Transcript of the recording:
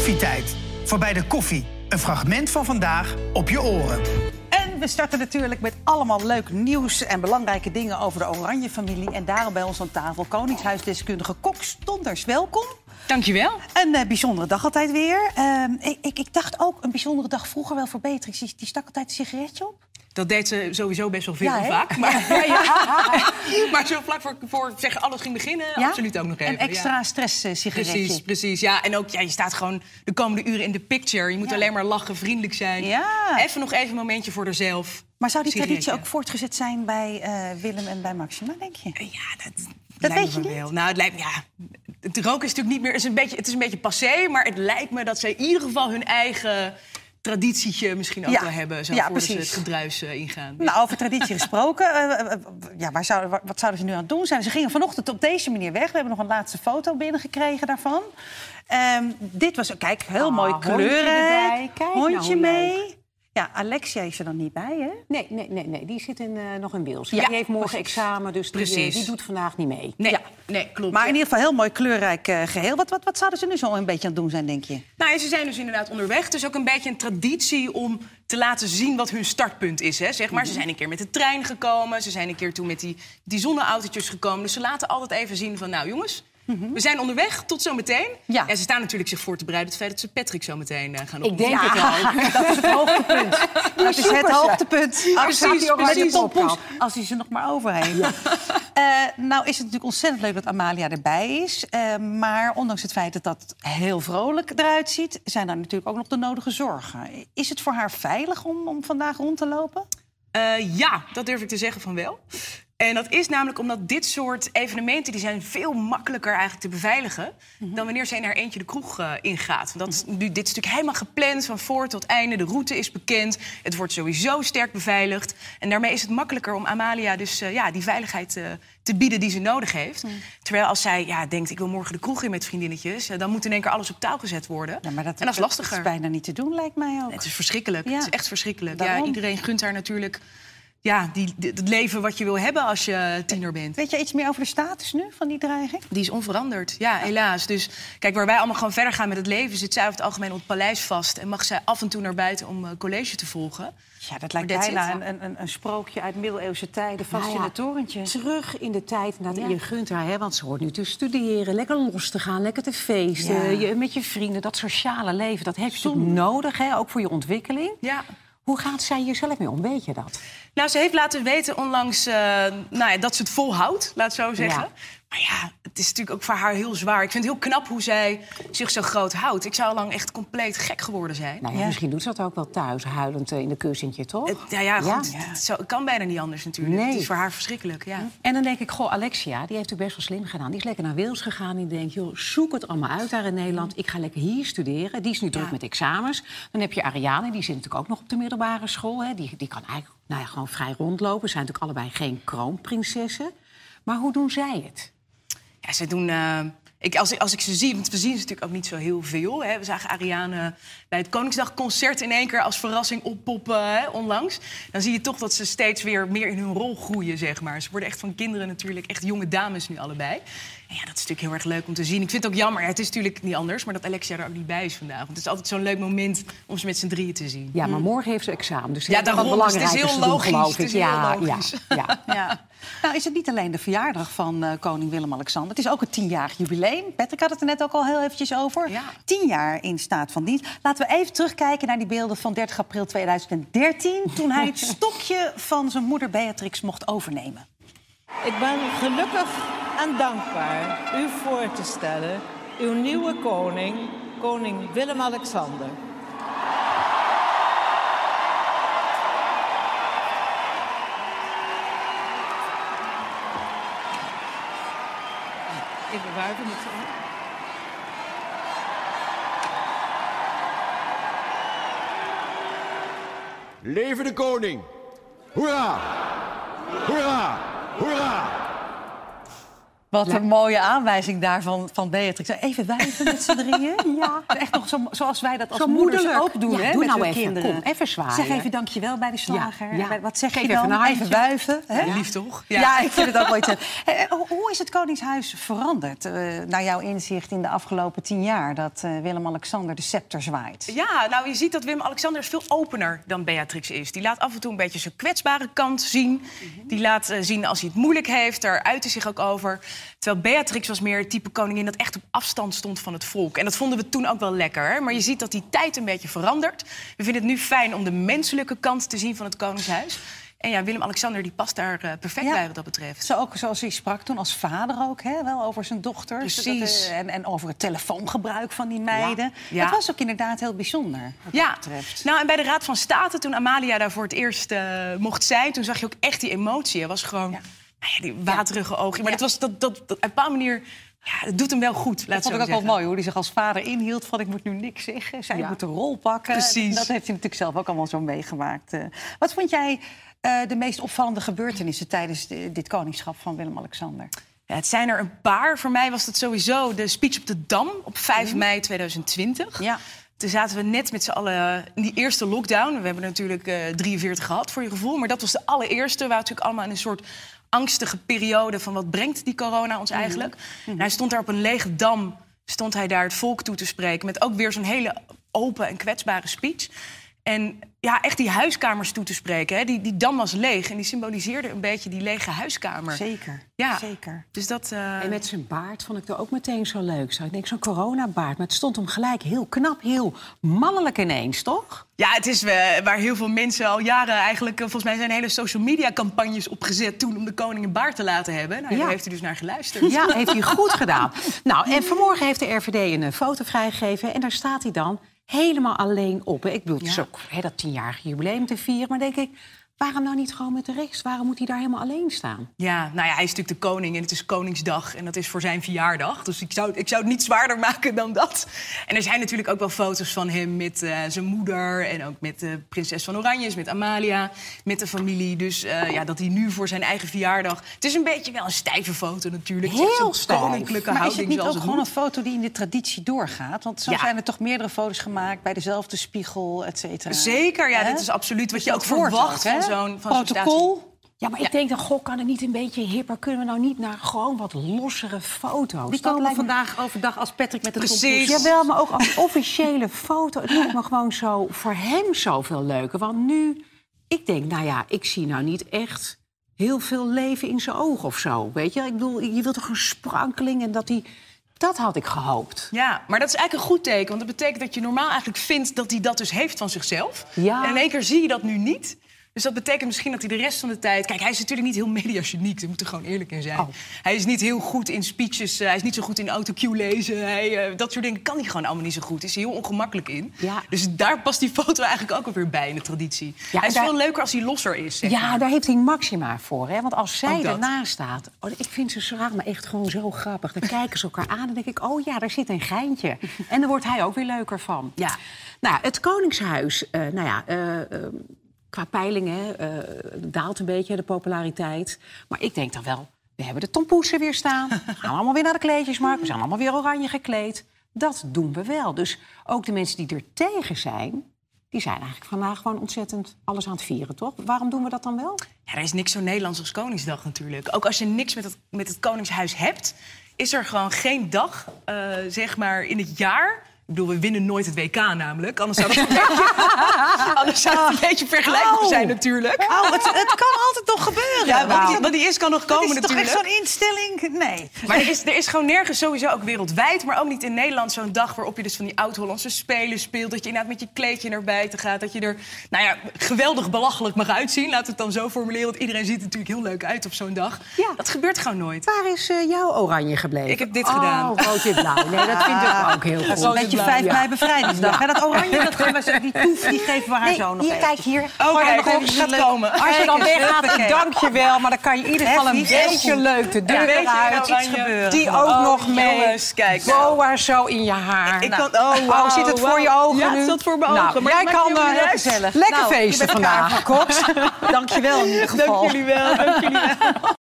Koffietijd. Voorbij de koffie. Een fragment van vandaag op je oren. En we starten natuurlijk met allemaal leuk nieuws en belangrijke dingen over de Oranje-familie. En daarom bij ons aan tafel Koningshuisdeskundige Kok Stonders. Welkom. Dankjewel. Een eh, bijzondere dag altijd weer. Ehm, ik, ik, ik dacht ook een bijzondere dag vroeger wel voor Beatrix. Die, die stak altijd een sigaretje op. Dat deed ze sowieso best wel veel Ja, vaak. Maar, ja, ja. maar zo vlak voor, voor zeggen alles ging beginnen, absoluut ook nog even. Een extra ja. stress-sigaretje. Precies, precies. Ja, en ook, ja, je staat gewoon de komende uren in de picture. Je moet alleen maar lachen, vriendelijk zijn. Even nog even een momentje voor haarzelf. Maar zou die traditie Sigaretje. ook voortgezet zijn bij eh, Willem en bij Maxima, denk je? Ja, dat, Dat lijkt weet je me niet? wel. Nou, het lijkt me, ja. Het roken is natuurlijk niet meer. Het is een beetje, het is een beetje passé, maar het lijkt me dat ze in ieder geval hun eigen traditietje misschien ook Ja. wel hebben. Zo Ja, ze het gedruis eh, ingaan. Nou, over traditie gesproken. eh, eh, ja, waar zouden, wat zouden ze nu aan het doen zijn? Ze gingen vanochtend op deze manier weg. We hebben nog een laatste foto binnengekregen daarvan. Ehm, dit was, kijk, heel Ah, mooi hondje kleurrijk. erbij. Kijk nou hondje hoe mee. Ja, Alexia is er dan niet bij, hè? Nee, nee, nee, nee, die zit in, eh, nog in Wils. Ja, die heeft morgen precies. examen, dus die, eh, die doet vandaag niet mee. Nee, Ja. nee, klopt. Maar in ieder geval heel mooi kleurrijk eh, geheel. Wat, wat, wat zouden ze nu zo een beetje aan het doen zijn, denk je? Nou, ze zijn dus inderdaad onderweg. Het is ook een beetje een traditie om te laten zien wat hun startpunt is. Hè, zeg maar. Ze zijn een keer met de trein gekomen. Ze zijn een keer toen met die, die zonneautootjes gekomen. Dus ze laten altijd even zien van, nou jongens... We zijn onderweg, tot zometeen. Ja. En ze staan natuurlijk zich voor te bereiden... op het feit dat ze Patrick zo meteen eh, gaan Ik ontmoeten. denk het ook. Dat is het hoogtepunt. Dat is het hoogtepunt. Precies, Als hij ze nog maar over heeft. Eh, nou is het natuurlijk ontzettend leuk dat Amalia erbij is. Eh, maar ondanks het feit dat dat heel vrolijk eruit ziet... zijn daar natuurlijk ook nog de nodige zorgen. Is het voor haar veilig om, om vandaag rond te lopen? Eh, ja, dat durf ik te zeggen van wel. En dat is namelijk omdat dit soort evenementen... die zijn veel makkelijker eigenlijk te beveiligen... dan wanneer ze in haar eentje de kroeg eh, ingaat. Want dat is, nu, dit is natuurlijk helemaal gepland van voor tot einde. De route is bekend. Het wordt sowieso sterk beveiligd. En daarmee is het makkelijker om Amalia dus eh, ja, die veiligheid eh, te bieden die ze nodig heeft. Terwijl als zij ja, denkt, ik wil morgen de kroeg in met vriendinnetjes... dan moet in één keer alles op touw gezet worden. Ja, maar dat, en dat is lastiger. is bijna niet te doen, lijkt mij ook. Het is verschrikkelijk. Ja. Het is echt verschrikkelijk. Ja, iedereen gunt haar natuurlijk ja, die, het leven wat je wil hebben als je tiener bent. Weet je iets meer over de status nu van die dreiging? Die is onveranderd, ja, helaas. Dus kijk, waar wij allemaal gewoon verder gaan met het leven... zit zij over het algemeen op het paleis vast... en mag zij af en toe naar buiten om eh, college te volgen. Ja, dat lijkt bijna een, een, een, sprookje uit middeleeuwse tijden. Vast Nou in het torentje. Terug in de tijd, Ja. je gunt haar, hè, want ze hoort nu te studeren, lekker los te gaan, lekker te feesten, Ja. je, met je vrienden, dat sociale leven, dat heb je nodig, hè, ook voor je ontwikkeling. Ja. Hoe gaat zij hier zelf mee om, weet je dat? Nou, ze heeft laten weten onlangs eh, nou ja, dat ze het volhoudt, laat zo zeggen. Ja. Maar ja, het is natuurlijk ook voor haar heel zwaar. Ik vind het heel knap hoe zij zich zo groot houdt. Ik zou al lang echt compleet gek geworden zijn. Nou ja, Ja. misschien doet ze dat ook wel thuis, huilend eh, in de kussentje, toch? Het- ja, ja, goed, Ja. Het, het zo- het kan bijna niet anders natuurlijk. Nee. Het is voor haar verschrikkelijk, ja. En dan denk ik, goh, Alexia, die heeft natuurlijk best wel slim gedaan. Die is lekker naar Wales gegaan. Die denkt, joh, zoek het allemaal uit daar in Nederland. Ik ga lekker hier studeren. Die is nu druk met examens. Dan heb je Ariane, die zit natuurlijk ook nog op de middelbare school. Hè. Die, die kan eigenlijk nou ja, gewoon vrij rondlopen. Ze zijn natuurlijk allebei geen kroonprinsessen. Maar hoe doen zij het? Ja, ze doen. Ik, als, ik, als ik ze zie, want we zien ze natuurlijk ook niet zo heel veel. Hè. We zagen Ariane bij het Koningsdagconcert in één keer als verrassing oppoppen hè, onlangs. Dan zie je toch dat ze steeds weer meer in hun rol groeien, zeg maar. Ze worden echt van kinderen natuurlijk echt jonge dames nu allebei. En ja, dat is natuurlijk heel erg leuk om te zien. Ik vind het ook jammer, het is natuurlijk niet anders... maar dat Alexia er ook niet bij is vandaag. Want het is altijd zo'n leuk moment om ze met z'n drieën te zien. Ja, maar morgen heeft ze examen. Dus Ja, wat. Dus het is heel doen, logisch. Het is heel ja, logisch. Ja, ja. Ja. Nou is het niet alleen de verjaardag van eh, koning Willem-Alexander. Het is ook het tienjarig jubileum. Patrick had het er net ook al heel eventjes over. Ja. Tien jaar in staat van dienst. Laten we even terugkijken naar die beelden van 30 april 2013... toen hij het stokje van zijn moeder Beatrix mocht overnemen. Ik ben gelukkig en dankbaar u voor te stellen, uw nieuwe koning, koning Willem-Alexander. Even wuiven met. Leven de koning! Hoera! Hoera! Hoera! Wat een mooie aanwijzing daarvan van Beatrix. Even wuiven met z'n drieën. Ja. Echt nog zo, zoals wij dat als Zo moeders moederlijk. ook doen, Ja, hè, doe met nou hun even. kinderen. Kom, even zwaaien. Zeg even dankjewel bij de slager. Ja, ja. Wat zeg Geef je even dan? Even wuiven. Hè? Lief toch? Ja. ik vind het ook wel iets. Eh, Hoe is het Koningshuis veranderd, eh, naar jouw inzicht in de afgelopen tien jaar... dat eh, Willem-Alexander de scepter zwaait? Ja, nou je ziet dat Willem-Alexander veel opener dan Beatrix is. Die laat af en toe een beetje zijn kwetsbare kant zien. Die laat zien als hij het moeilijk heeft. Daar uit hij zich ook over. Terwijl Beatrix was meer het type koningin dat echt op afstand stond van het volk. En dat vonden we toen ook wel lekker. hè. Maar je ziet dat die tijd een beetje verandert. We vinden het nu fijn om de menselijke kant te zien van het Koningshuis. En ja, Willem-Alexander die past daar eh, perfect Ja. bij wat dat betreft. Zo ook zoals hij sprak toen als vader ook, hè? wel over zijn dochters. Precies. Dat, en, en over het telefoongebruik van die meiden. Ja. Het was ook inderdaad heel bijzonder, wat Ja, dat betreft. nou en bij de Raad van State, toen Amalia daar voor het eerst eh, mocht zijn... toen zag je ook echt die emotie. Het was gewoon Ja. Nou ja, die waterige ogen. Maar dat was dat, dat, dat, op een bepaalde manier... Ja, het doet hem wel goed, laat Dat vond ik ook wel mooi, hoe hij zich als vader inhield van ik moet nu niks zeggen. Zij moet de rol pakken. Precies. Dat heeft hij natuurlijk zelf ook allemaal zo meegemaakt. Eh, wat vond jij eh, de meest opvallende gebeurtenissen tijdens de- dit koningschap van Willem-Alexander? Ja, het zijn er een paar. Voor mij was het sowieso de speech op de Dam op 5 mei 2020. Mhm. Ja. Toen zaten we net met z'n allen in die eerste lockdown. We hebben natuurlijk eh 43 gehad, voor je gevoel. Maar dat was de allereerste. We waren natuurlijk allemaal in een soort angstige periode... van wat brengt die corona ons Mhm. eigenlijk. En hij stond daar op een lege dam... stond hij daar het volk toe te spreken... met ook weer zo'n hele open en kwetsbare speech. En ja, echt die huiskamers toe te spreken. Hè. Die, die dam was leeg en die symboliseerde een beetje die lege huiskamer. Zeker, Ja. zeker. Dus dat... eh, En met zijn baard vond ik er ook meteen zo leuk. Zo, ik denk zo'n coronabaard. Maar het stond hem gelijk heel knap, heel mannelijk ineens, toch? Ja, het is eh, waar heel veel mensen al jaren eigenlijk... eh, volgens mij zijn hele social media campagnes opgezet... toen om de koning een baard te laten hebben. Nou, Ja. daar heeft hij dus naar geluisterd. Ja, heeft hij goed gedaan. Nou, en vanmorgen heeft de RVD een foto vrijgegeven. En daar staat hij dan helemaal alleen op. hè. Ik bedoel, het is ook hè, dat tienjarige jubileum te vieren. Maar denk ik, waarom nou niet gewoon met de rest? Waarom moet hij daar helemaal alleen staan? Ja, nou ja, hij is natuurlijk de koning en het is Koningsdag en dat is voor zijn verjaardag. Dus ik zou, ik zou het niet zwaarder maken dan dat. En er zijn natuurlijk ook wel foto's van hem met eh, zijn moeder en ook met de prinses van Oranje, met Amalia, met de familie. Dus eh, ja, dat hij nu voor zijn eigen verjaardag. Het is een beetje wel een stijve foto natuurlijk. Heel stijf. koninklijke Maar is het houding niet ook het gewoon een foto die in de traditie doorgaat? Want zo Ja. zijn er toch meerdere foto's gemaakt bij dezelfde spiegel, et cetera. Zeker, ja, Hè? dit is absoluut wat Dus je ook verwacht ook, zo'n van protocol. Ja, maar ik denk dan, goh, kan het niet een beetje hipper? Kunnen we nou niet naar gewoon wat lossere foto's? Die Dat komen me- vandaag overdag als Patrick met de Precies. tompoes. Jawel, maar ook als officiële foto. Het lijkt me gewoon zo voor hem zoveel leuker. Want nu, ik denk, nou ja, ik zie nou niet echt heel veel leven in zijn ogen of zo. Weet je, ik bedoel, je wilt toch een sprankeling en dat hij... Dat had ik gehoopt. Ja, maar dat is eigenlijk een goed teken. Want dat betekent dat je normaal eigenlijk vindt dat hij dat dus heeft van zichzelf. Ja. En in één keer zie je dat nu niet. Dus dat betekent misschien dat hij de rest van de tijd... Kijk, hij is natuurlijk niet heel mediageniek. Daar moet er gewoon eerlijk in zijn. Oh. Hij is niet heel goed in speeches. eh, hij is niet zo goed in autocue lezen. Hij, eh, dat soort dingen kan hij gewoon allemaal niet zo goed. Is hij heel ongemakkelijk in. Ja. Dus daar past die foto eigenlijk ook alweer bij in de traditie. Ja, hij is daar- veel leuker als hij losser is. zeg Ja, maar. daar heeft hij Maxima voor. Hè? Want als zij ernaast staat... Oh, ik vind ze zo maar echt gewoon zo grappig. Dan kijken ze elkaar aan en denk ik... oh ja, daar zit een geintje. En daar wordt hij ook weer leuker van. Ja. Nou, het Koningshuis, eh, nou ja... eh, eh, qua peilingen eh, daalt een beetje de populariteit. Maar ik denk dan wel... we hebben de tompoesen weer staan. We gaan allemaal weer naar de kleedjesmarkt. We zijn allemaal weer oranje gekleed. Dat doen we wel. Dus ook de mensen die er tegen zijn... die zijn eigenlijk vandaag gewoon ontzettend alles aan het vieren, toch? Waarom doen we dat dan wel? Ja, er is niks zo Nederlands als Koningsdag natuurlijk. Ook als je niks met het, met het Koningshuis hebt, is er gewoon geen dag, eh, zeg maar, in het jaar. Ik bedoel, we winnen nooit het WK namelijk. Anders zou, dat een beetje, anders zou het een beetje vergelijkbaar zijn natuurlijk. Oh, het, het kan altijd nog gebeuren. Ja, wat, Want die, die is kan nog komen het is toch natuurlijk. echt zo'n instelling? Nee. Maar er is, er is gewoon nergens sowieso ook wereldwijd, maar ook niet in Nederland zo'n dag waarop je dus van die oud-Hollandse spelen speelt. Dat je inderdaad met je kleedje naar buiten gaat. Dat je er, nou ja, geweldig belachelijk mag uitzien. Laten we het dan zo formuleren, want iedereen ziet er natuurlijk heel leuk uit op zo'n dag. Ja. Dat gebeurt gewoon nooit. Waar is eh, jouw oranje gebleven? Ik heb dit oh, gedaan. rood wit blauw. Nee, dat vind ik ook heel goed. 5 ja. mei bevrijdingsdag. hè? Dat oranje, dat gaan we die toef, die geven we haar Nee, zo nog hier, even. kijk hier. Oh, Gooi kijk, nog even gaat komen. Als je dan weggaat, dank je wel. Maar dan kan je in ieder geval een beetje leuk de deur Een beetje eruit. Die ook Oh, nog mee. kijk nou. Boa zo in je haar. Ik Nou, kan, oh, oh, zit het voor je ogen Ja, nu? het zat voor mijn Nou, ogen. Maar jij kan eh, gezellig. lekker Nou, feesten vandaag, Cox. Dank je wel in ieder geval. Dank jullie wel, dank jullie wel.